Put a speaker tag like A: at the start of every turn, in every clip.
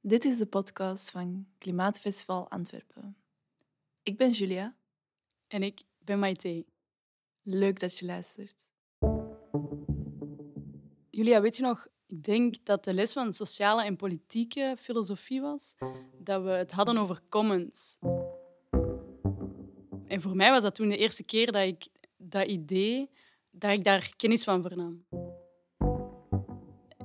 A: Dit is de podcast van Klimaatfestival Antwerpen. Ik ben Julia.
B: En ik ben Maite.
A: Leuk dat je luistert.
B: Julia, weet je nog, ik denk dat de les van sociale en politieke filosofie was, dat we het hadden over commons. En voor mij was dat toen de eerste keer dat ik dat idee, dat ik daar kennis van vernam.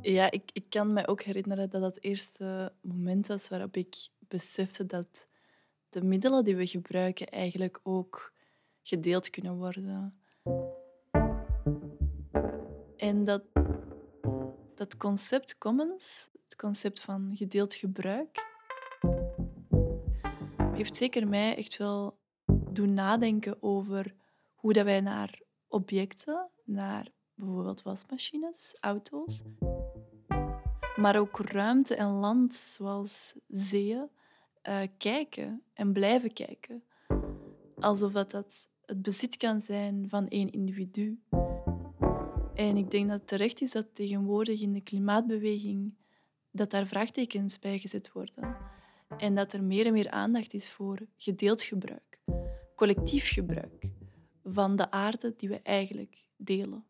A: Ja, ik, ik kan me ook herinneren dat dat eerste moment was waarop ik besefte dat de middelen die we gebruiken eigenlijk ook gedeeld kunnen worden. En dat, dat concept commons, het concept van gedeeld gebruik, heeft zeker mij echt wel doen nadenken over hoe dat wij naar objecten, naar bijvoorbeeld wasmachines, auto's, maar ook ruimte en land, zoals zeeën, uh, kijken en blijven kijken. Alsof dat, dat het bezit kan zijn van één individu. En ik denk dat het terecht is dat tegenwoordig in de klimaatbeweging dat daar vraagtekens bij gezet worden. En dat er meer en meer aandacht is voor gedeeld gebruik, collectief gebruik van de aarde die we eigenlijk delen.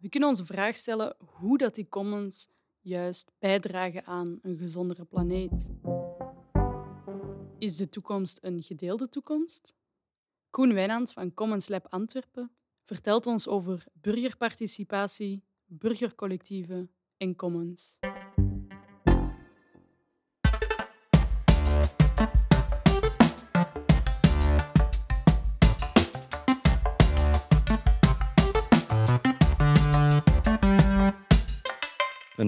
B: We kunnen onze vraag stellen hoe dat die commons juist bijdragen aan een gezondere planeet. Is de toekomst een gedeelde toekomst? Koen Wijnands van Commons Lab Antwerpen vertelt ons over burgerparticipatie, burgercollectieven en commons.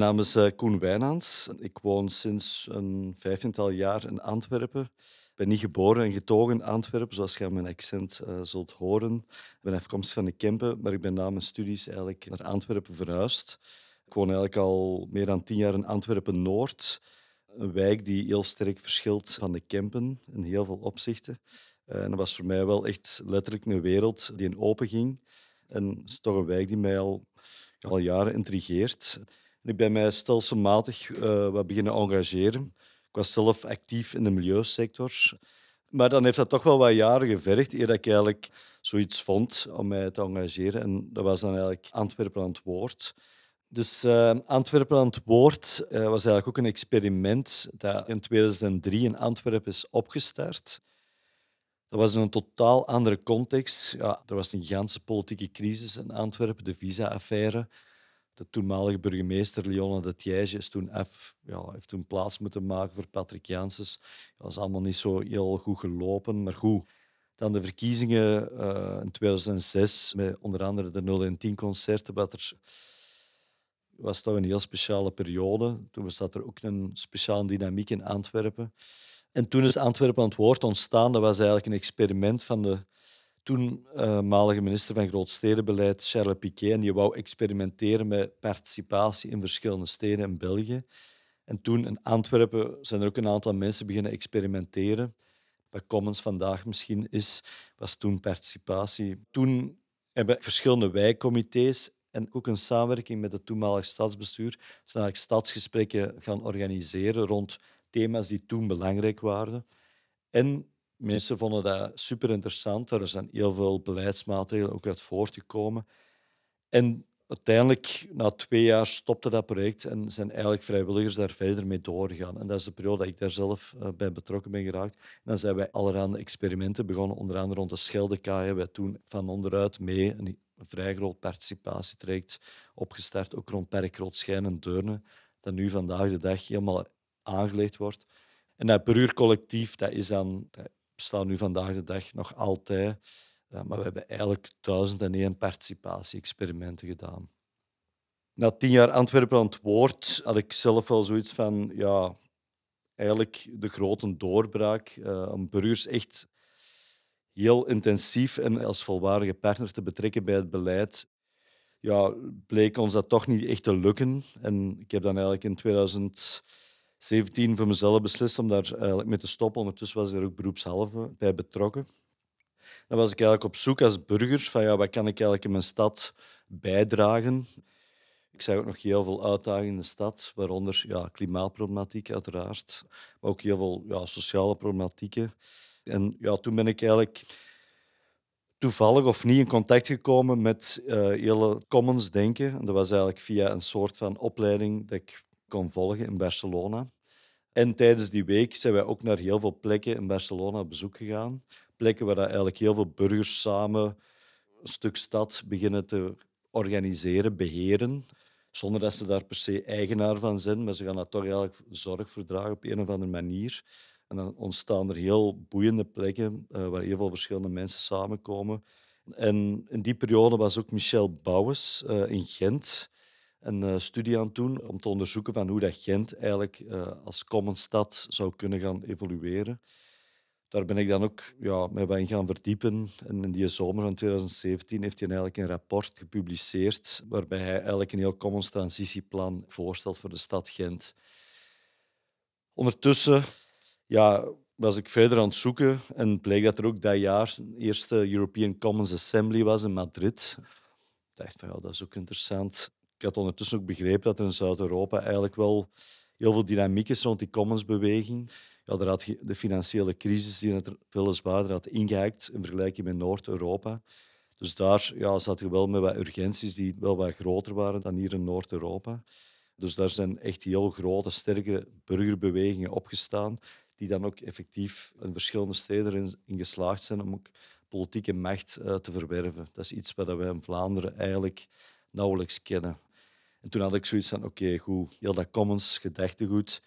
C: Naam is uh, Koen Wijnaans. Ik woon sinds een vijftiental jaar in Antwerpen. Ik ben niet geboren en getogen in Antwerpen, zoals je aan mijn accent uh, zult horen. Ik ben afkomstig van de Kempen, maar ik ben na mijn studies eigenlijk naar Antwerpen verhuisd. Ik woon eigenlijk al meer dan tien jaar in Antwerpen-Noord. Een wijk die heel sterk verschilt van de Kempen in heel veel opzichten. Uh, en dat was voor mij wel echt letterlijk een wereld die in open ging. En het is toch een wijk die mij al, al jaren intrigeert. Ik ben mij stelselmatig uh, wat beginnen engageren. Ik was zelf actief in de milieusector. Maar dan heeft dat toch wel wat jaren gevergd eer ik eigenlijk zoiets vond om mij te engageren. En dat was dan eigenlijk Antwerpen aan het woord. Dus uh, Antwerpen aan het woord uh, was eigenlijk ook een experiment dat in 2003 in Antwerpen is opgestart. Dat was in een totaal andere context. Ja, er was een gigantische politieke crisis in Antwerpen, de visa-affaire de toenmalige burgemeester Leona de Tiège is toen ja, heeft toen plaats moeten maken voor Patrick Janssens. Dat was allemaal niet zo heel goed gelopen, maar goed. Dan de verkiezingen uh, in 2006, met onder andere de 0 en 10 concerten, wat was toch een heel speciale periode. Toen zat er ook een speciale dynamiek in Antwerpen. En toen is Antwerpen aan het woord ontstaan. Dat was eigenlijk een experiment van de toenmalige minister van Grootstedenbeleid, Charles Piquet, en die wou experimenteren met participatie in verschillende steden in België. En toen in Antwerpen zijn er ook een aantal mensen beginnen experimenteren. Wat Commons vandaag misschien is, was toen participatie. Toen hebben verschillende wijkcomité's en ook een samenwerking met het toenmalige stadsbestuur zijn stadsgesprekken gaan organiseren rond thema's die toen belangrijk waren. En Mensen vonden dat super interessant. Er zijn heel veel beleidsmaatregelen ook uit voortgekomen. En uiteindelijk, na twee jaar, stopte dat project en zijn eigenlijk vrijwilligers daar verder mee doorgegaan. En dat is de periode dat ik daar zelf eh, bij betrokken ben geraakt. Dan zijn wij allerhande experimenten begonnen, onder andere rond de Scheldekaai hebben wij toen van onderuit mee een vrij groot participatietraject opgestart, ook rond Perkrood, Schijn en Deurne, dat nu vandaag de dag helemaal aangelegd wordt. En dat Bruurcollectief, dat is dan bestaan nu vandaag de dag nog altijd. maar we hebben eigenlijk duizend en één participatie-experimenten gedaan. Na tien jaar Antwerpen aan het woord had ik zelf wel zoiets van, ja, eigenlijk de grote doorbraak uh, om burgers echt heel intensief en als volwaardige partner te betrekken bij het beleid. Ja, bleek ons dat toch niet echt te lukken. En ik heb dan eigenlijk in 2000 17 voor mezelf beslist om daar eigenlijk mee te stoppen. Ondertussen was ik er ook beroepshalve bij betrokken. Dan was ik eigenlijk op zoek als burger van ja, wat kan ik eigenlijk in mijn stad bijdragen. Ik zag ook nog heel veel uitdagingen in de stad, waaronder ja, klimaatproblematiek uiteraard, maar ook heel veel ja, sociale problematieken. En ja, toen ben ik eigenlijk toevallig of niet in contact gekomen met uh, hele commons denken. En dat was eigenlijk via een soort van opleiding dat ik kon volgen in Barcelona. En tijdens die week zijn wij ook naar heel veel plekken in Barcelona op bezoek gegaan. Plekken waar eigenlijk heel veel burgers samen een stuk stad beginnen te organiseren, beheren. Zonder dat ze daar per se eigenaar van zijn, maar ze gaan daar toch eigenlijk zorg voor dragen op een of andere manier. En dan ontstaan er heel boeiende plekken uh, waar heel veel verschillende mensen samenkomen. En in die periode was ook Michel Bouwens uh, in Gent een uh, studie aan doen om te onderzoeken van hoe dat Gent eigenlijk als common stad zou kunnen gaan evolueren. Daar ben ik dan ook ja, mij bij gaan verdiepen. En in die zomer van 2017 heeft hij eigenlijk een rapport gepubliceerd waarbij hij eigenlijk een heel commons transitieplan voorstelt voor de stad Gent. Ondertussen ja, was ik verder aan het zoeken en bleek dat er ook dat jaar een eerste European Commons Assembly was in Madrid. Ik dacht van ja, dat is ook interessant. Ik had ondertussen ook begrepen dat er in Zuid-Europa eigenlijk wel heel veel dynamiek is rond die commonsbeweging. Ja, er had de financiële crisis die het veel zwaarder had ingehaakt in vergelijking met Noord-Europa. Dus daar ja, zat je wel met wat urgenties die wel wat groter waren dan hier in Noord-Europa. Dus daar zijn echt heel grote, sterke burgerbewegingen opgestaan die dan ook effectief in verschillende steden in geslaagd zijn om ook politieke macht uh, te verwerven. Dat is iets wat wij in Vlaanderen eigenlijk nauwelijks kennen. En toen had ik zoiets van, oké, goed, heel dat commons gedachtegoed,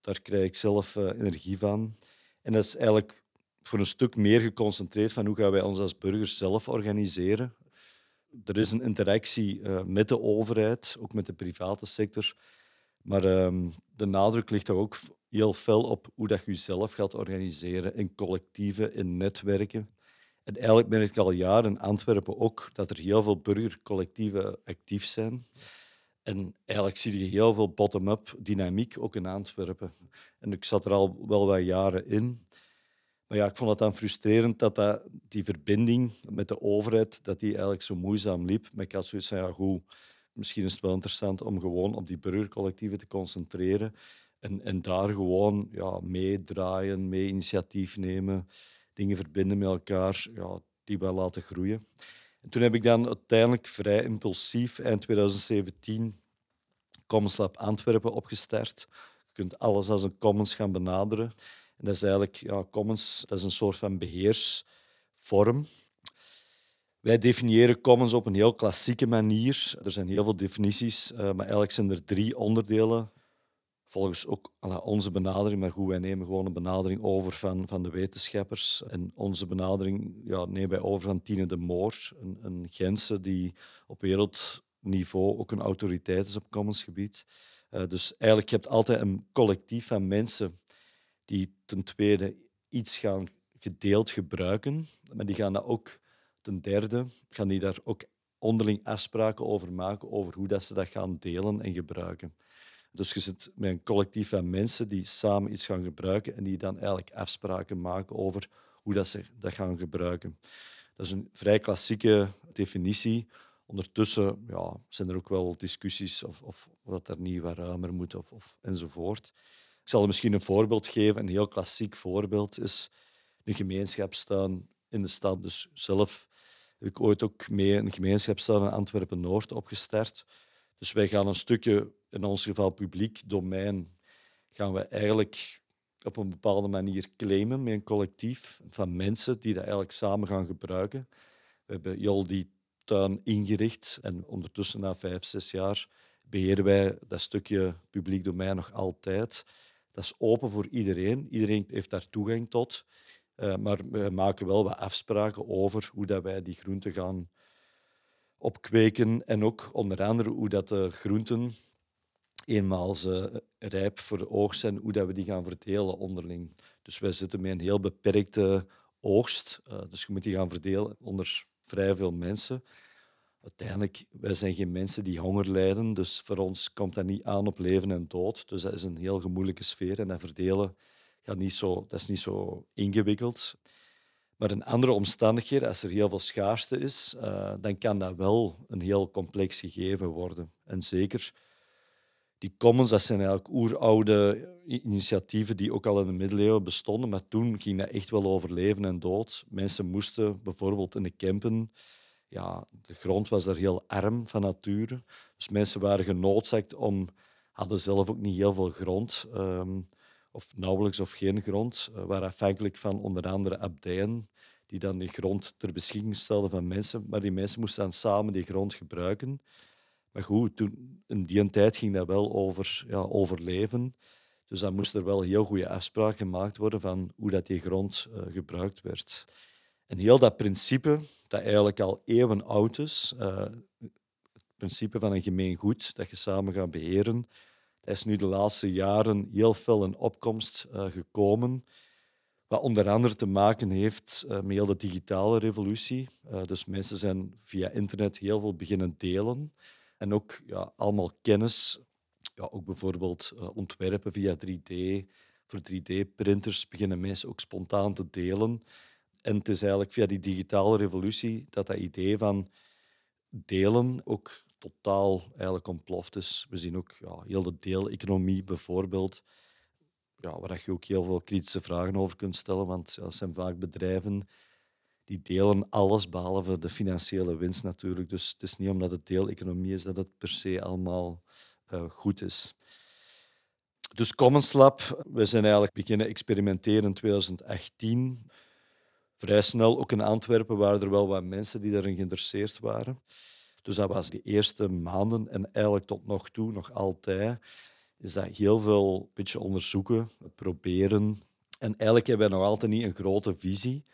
C: daar krijg ik zelf uh, energie van. En dat is eigenlijk voor een stuk meer geconcentreerd van hoe gaan wij ons als burgers zelf organiseren. Er is een interactie uh, met de overheid, ook met de private sector. Maar um, de nadruk ligt toch ook heel fel op hoe dat je jezelf gaat organiseren in collectieven, in netwerken. En eigenlijk ben ik al jaren in Antwerpen ook dat er heel veel burgercollectieven actief zijn. En eigenlijk zie je heel veel bottom-up dynamiek ook in Antwerpen. En ik zat er al wel wat jaren in. Maar ja, ik vond het dan frustrerend dat, dat die verbinding met de overheid dat die eigenlijk zo moeizaam liep. Maar ik had zoiets van, ja goed, misschien is het wel interessant om gewoon op die burgercollectieven te concentreren en, en daar gewoon ja, meedraaien, mee initiatief nemen, dingen verbinden met elkaar, ja, die wel laten groeien. En toen heb ik dan uiteindelijk vrij impulsief eind 2017 Commons Lab Antwerpen opgestart. Je kunt alles als een commons gaan benaderen. En dat is eigenlijk, ja, commons dat is een soort van beheersvorm. Wij definiëren commons op een heel klassieke manier. Er zijn heel veel definities, eh, maar eigenlijk zijn er drie onderdelen volgens ook onze benadering, maar goed, wij nemen gewoon een benadering over van, van de wetenschappers. En onze benadering ja, nemen wij over van Tine de Moor, een, een die op wereldniveau ook een autoriteit is op commonsgebied. Uh, dus eigenlijk, je hebt altijd een collectief van mensen die ten tweede iets gaan gedeeld gebruiken, maar die gaan dat ook ten derde, gaan die daar ook onderling afspraken over maken over hoe dat ze dat gaan delen en gebruiken. Dus je zit met een collectief van mensen die samen iets gaan gebruiken en die dan eigenlijk afspraken maken over hoe dat ze dat gaan gebruiken. Dat is een vrij klassieke definitie. Ondertussen ja, zijn er ook wel discussies of, of dat er niet wat ruimer moet of, of, enzovoort. Ik zal misschien een voorbeeld geven. Een heel klassiek voorbeeld is een gemeenschapstuin in de stad. Dus zelf heb ik ooit ook mee een gemeenschapstuin in Antwerpen-Noord opgestart. Dus wij gaan een stukje in ons geval publiek domein, gaan we eigenlijk op een bepaalde manier claimen met een collectief van mensen die dat eigenlijk samen gaan gebruiken. We hebben heel die tuin ingericht en ondertussen, na vijf, zes jaar, beheren wij dat stukje publiek domein nog altijd. Dat is open voor iedereen. Iedereen heeft daar toegang tot. Uh, maar we maken wel wat afspraken over hoe dat wij die groenten gaan opkweken en ook onder andere hoe dat de groenten eenmaal ze rijp voor de oogst zijn, hoe dat we die gaan verdelen onderling. Dus wij zitten met een heel beperkte oogst. Uh, dus je moet die gaan verdelen onder vrij veel mensen. Uiteindelijk, wij zijn geen mensen die honger lijden, dus voor ons komt dat niet aan op leven en dood. Dus dat is een heel gemoeilijke sfeer en dat verdelen gaat niet zo, dat is niet zo ingewikkeld. Maar in andere omstandigheden, als er heel veel schaarste is, uh, dan kan dat wel een heel complex gegeven worden. En zeker die commons, dat zijn eigenlijk oeroude initiatieven die ook al in de middeleeuwen bestonden, maar toen ging dat echt wel over leven en dood. Mensen moesten bijvoorbeeld in de Kempen, ja, de grond was er heel arm van nature, dus mensen waren genoodzaakt om, hadden zelf ook niet heel veel grond, um, of nauwelijks of geen grond, uh, waren afhankelijk van onder andere abdijen, die dan die grond ter beschikking stelden van mensen, maar die mensen moesten dan samen die grond gebruiken. Maar goed, toen, in die tijd ging dat wel over ja, overleven. Dus dan moest er wel heel goede afspraken gemaakt worden van hoe dat die grond uh, gebruikt werd. En heel dat principe, dat eigenlijk al eeuwen oud is, uh, het principe van een gemeen goed dat je samen gaat beheren, dat is nu de laatste jaren heel veel in opkomst uh, gekomen. Wat onder andere te maken heeft met heel de digitale revolutie. dus mensen zijn via internet heel veel beginnen delen. En ook ja, allemaal kennis, ja, ook bijvoorbeeld uh, ontwerpen via 3D. Voor 3D-printers beginnen mensen ook spontaan te delen. En het is eigenlijk via die digitale revolutie dat dat idee van delen ook totaal eigenlijk ontploft is. We zien ook ja, heel de deeleconomie bijvoorbeeld, ja, waar je ook heel veel kritische vragen over kunt stellen, want ja, het zijn vaak bedrijven die delen alles behalve de financiële winst natuurlijk. Dus het is niet omdat het deeleconomie is dat het per se allemaal uh, goed is. Dus Commons Lab, we zijn eigenlijk beginnen experimenteren in 2018. Vrij snel, ook in Antwerpen, waren er wel wat mensen die daarin geïnteresseerd waren. Dus dat was de eerste maanden en eigenlijk tot nog toe, nog altijd, is dat heel veel beetje onderzoeken, proberen. En eigenlijk hebben wij nog altijd niet een grote visie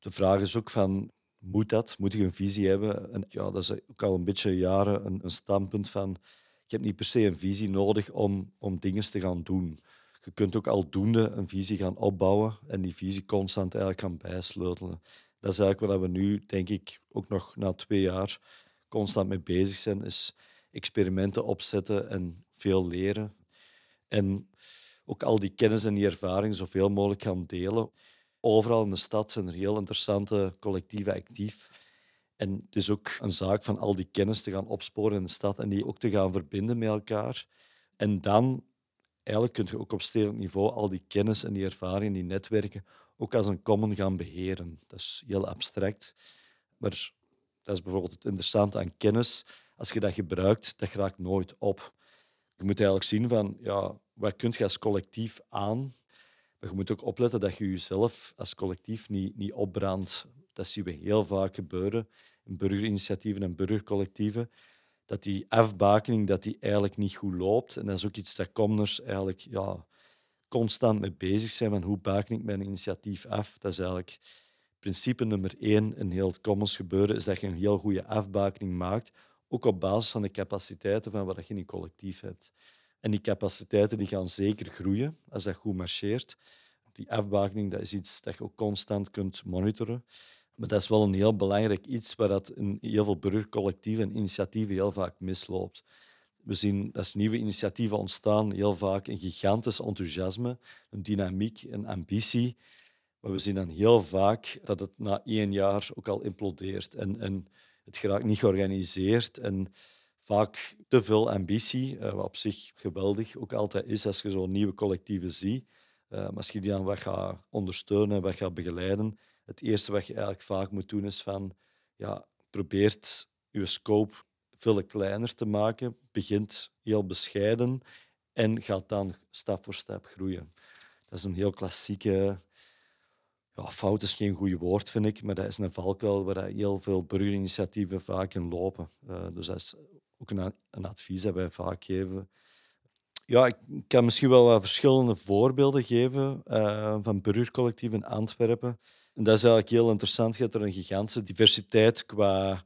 C: de vraag is ook van, moet dat? Moet je een visie hebben? En ja, dat is ook al een beetje jaren een, een standpunt van, ik heb niet per se een visie nodig om, om dingen te gaan doen. Je kunt ook aldoende een visie gaan opbouwen en die visie constant eigenlijk gaan bijsleutelen. Dat is eigenlijk waar we nu, denk ik, ook nog na twee jaar constant mee bezig zijn, is experimenten opzetten en veel leren. En ook al die kennis en die ervaring zoveel mogelijk gaan delen. Overal in de stad zijn er heel interessante collectieven actief. En het is ook een zaak van al die kennis te gaan opsporen in de stad en die ook te gaan verbinden met elkaar. En dan eigenlijk kun je ook op stedelijk niveau al die kennis en die ervaringen, die netwerken, ook als een common gaan beheren. Dat is heel abstract. Maar dat is bijvoorbeeld het interessante aan kennis. Als je dat gebruikt, dat raakt nooit op. Je moet eigenlijk zien van, ja, wat kun je als collectief aan maar je moet ook opletten dat je jezelf als collectief niet, niet opbrandt. Dat zien we heel vaak gebeuren in burgerinitiatieven en burgercollectieven. Dat die afbakening dat die eigenlijk niet goed loopt. En dat is ook iets dat Commoners eigenlijk ja, constant mee bezig zijn. Van hoe baken ik mijn initiatief af? Dat is eigenlijk principe nummer één in heel het Commons gebeuren. Is dat je een heel goede afbakening maakt. Ook op basis van de capaciteiten van wat je in je collectief hebt. En die capaciteiten die gaan zeker groeien als dat goed marcheert. Die afbakening dat is iets dat je ook constant kunt monitoren. Maar dat is wel een heel belangrijk iets waar dat in heel veel burgercollectieven en initiatieven heel vaak misloopt. We zien dat nieuwe initiatieven ontstaan, heel vaak een gigantisch enthousiasme, een dynamiek, een ambitie. Maar we zien dan heel vaak dat het na één jaar ook al implodeert en, en het geraakt niet georganiseerd. En vaak te veel ambitie, uh, wat op zich geweldig ook altijd is als je zo'n nieuwe collectieven ziet. Uh, maar als je die dan wat gaat ondersteunen, wat gaat begeleiden, het eerste wat je eigenlijk vaak moet doen is van, ja, probeert je scope veel kleiner te maken, begint heel bescheiden en gaat dan stap voor stap groeien. Dat is een heel klassieke... Ja, fout is geen goed woord, vind ik, maar dat is een valkuil waar heel veel burgerinitiatieven vaak in lopen. Uh, dus dat is ook een, een advies dat wij vaak geven. Ja, ik kan misschien wel verschillende voorbeelden geven uh, van burgercollectieven in Antwerpen. En dat is eigenlijk heel interessant. Je hebt er een gigantische diversiteit qua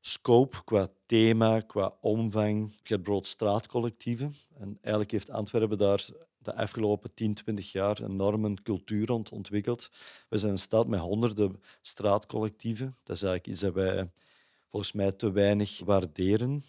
C: scope, qua thema, qua omvang. Je hebt bijvoorbeeld straatcollectieven. En eigenlijk heeft Antwerpen daar de afgelopen 10, 20 jaar een enorme cultuur rond ontwikkeld. We zijn een stad met honderden straatcollectieven. Dat is eigenlijk iets dat wij volgens mij te weinig waarderen.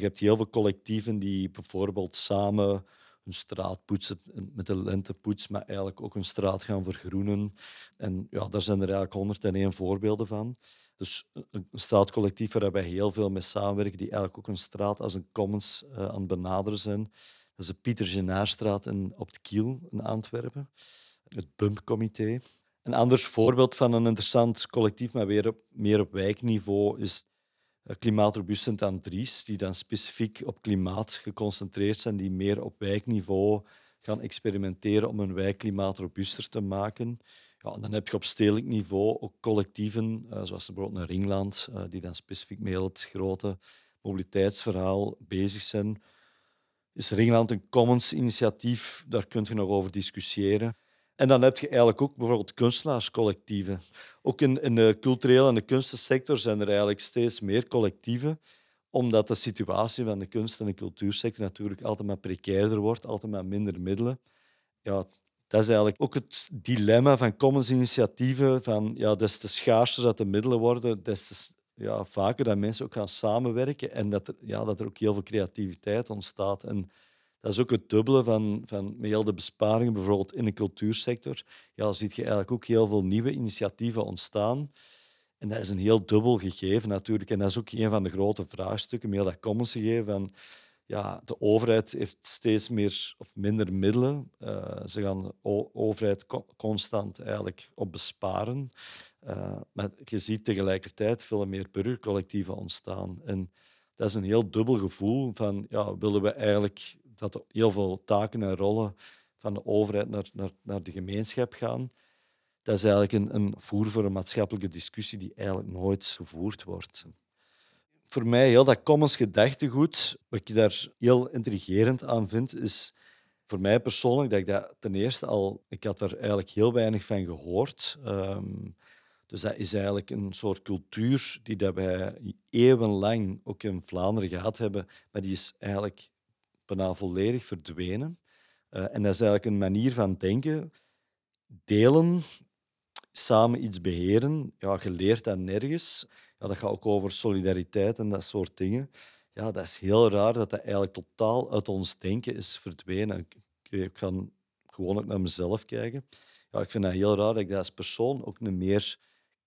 C: Je hebt heel veel collectieven die bijvoorbeeld samen hun straat poetsen met de lentepoets, maar eigenlijk ook hun straat gaan vergroenen. En ja, daar zijn er eigenlijk 101 voorbeelden van. Dus een straatcollectief waar wij heel veel mee samenwerken, die eigenlijk ook een straat als een commons uh, aan het benaderen zijn. Dat is de Pieter Genaarstraat in, op de Kiel in Antwerpen, het BUMP-comité. Een ander voorbeeld van een interessant collectief, maar weer meer op wijkniveau, is eh, Klimaatrobuust Sint-Andries, die dan specifiek op klimaat geconcentreerd zijn, die meer op wijkniveau gaan experimenteren om een wijk klimaatrobuuster te maken. Ja, en dan heb je op stedelijk niveau ook collectieven, uh, zoals bijvoorbeeld een Ringland, uh, die dan specifiek met het grote mobiliteitsverhaal bezig zijn. Is Ringland een commons-initiatief? Daar kun je nog over discussiëren. En dan heb je eigenlijk ook bijvoorbeeld kunstenaarscollectieven. Ook in, in de culturele en de kunstensector zijn er eigenlijk steeds meer collectieven, omdat de situatie van de kunst- en de cultuursector natuurlijk altijd maar precairder wordt, altijd maar minder middelen. Ja, dat is eigenlijk ook het dilemma van commonsinitiatieven. Van, ja, des te schaarser dat de middelen worden, des te ja, vaker dat mensen ook gaan samenwerken en dat er, ja, dat er ook heel veel creativiteit ontstaat. En dat is ook het dubbele van, van heel de besparingen, bijvoorbeeld in de cultuursector. Ja, zie je eigenlijk ook heel veel nieuwe initiatieven ontstaan. En dat is een heel dubbel gegeven natuurlijk. En dat is ook een van de grote vraagstukken, met heel dat commons gegeven. Van, ja, de overheid heeft steeds meer of minder middelen. Uh, ze gaan de overheid constant eigenlijk op besparen. Uh, maar je ziet tegelijkertijd veel meer burgercollectieven ontstaan. En dat is een heel dubbel gevoel van, ja, willen we eigenlijk dat heel veel taken en rollen van de overheid naar, naar, naar de gemeenschap gaan. Dat is eigenlijk een, een voer voor een maatschappelijke discussie die eigenlijk nooit gevoerd wordt. Voor mij, heel dat commons gedachtegoed, wat ik daar heel intrigerend aan vind, is voor mij persoonlijk dat ik dat ten eerste al... Ik had er eigenlijk heel weinig van gehoord. Um, dus dat is eigenlijk een soort cultuur die dat wij eeuwenlang ook in Vlaanderen gehad hebben, maar die is eigenlijk bijna volledig verdwenen. Uh, en dat is eigenlijk een manier van denken. Delen, samen iets beheren. Ja, je dat nergens. Ja, dat gaat ook over solidariteit en dat soort dingen. Ja, dat is heel raar dat dat eigenlijk totaal uit ons denken is verdwenen. Ik, ik ga gewoon ook naar mezelf kijken. Ja, ik vind dat heel raar dat ik dat als persoon ook niet meer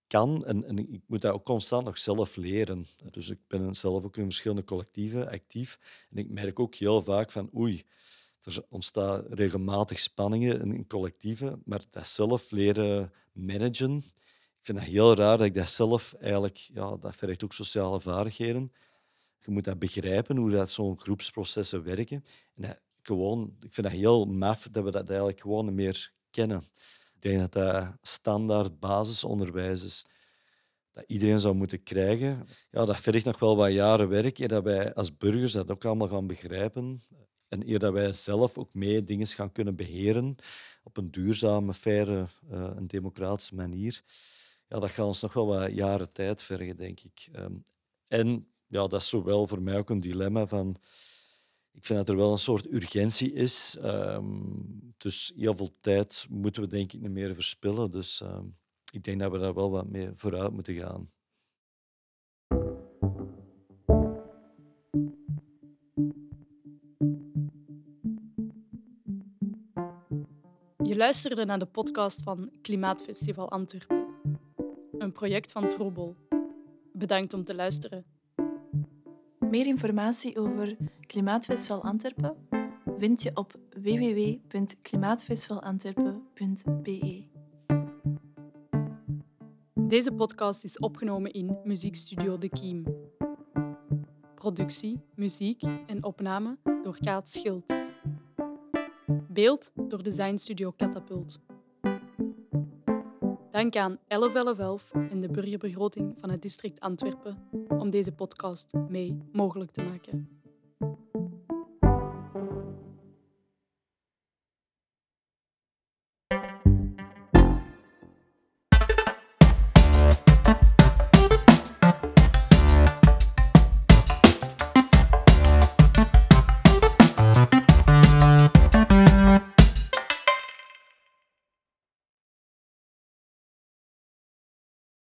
C: kan. En, en, ik moet dat ook constant nog zelf leren. Dus ik ben zelf ook in verschillende collectieven actief. En ik merk ook heel vaak van oei, er ontstaan regelmatig spanningen in collectieven, maar dat zelf leren managen, ik vind dat heel raar dat ik dat zelf eigenlijk, ja, dat vergt ook sociale vaardigheden. Je moet dat begrijpen, hoe dat zo'n groepsprocessen werken. En gewoon, ik vind dat heel maf dat we dat eigenlijk gewoon meer kennen. Ik denk dat dat standaard basisonderwijs is dat iedereen zou moeten krijgen. Ja, dat vergt nog wel wat jaren werk eer dat wij als burgers dat ook allemaal gaan begrijpen. En eer dat wij zelf ook mee dingen gaan kunnen beheren op een duurzame, faire uh, en democratische manier. Ja, dat gaat ons nog wel wat jaren tijd vergen, denk ik. Um, en ja, dat is zowel voor mij ook een dilemma van ik vind dat er wel een soort urgentie is. Um, dus heel veel tijd moeten we denk ik niet meer verspillen. Dus um, ik denk dat we daar wel wat mee vooruit moeten gaan.
B: Je luisterde naar de podcast van Klimaatfestival Antwerpen, een project van Trobol. Bedankt om te luisteren.
A: Meer informatie over Klimaatfestival Antwerpen vind je op www.klimaatfestivalantwerpen.be.
B: Deze podcast is opgenomen in Muziekstudio De Kiem. Productie, muziek en opname door Kaat Schilds. Beeld door Designstudio Catapult. Dank aan 1111 en de burgerbegroting van het district Antwerpen om deze podcast mee mogelijk te maken.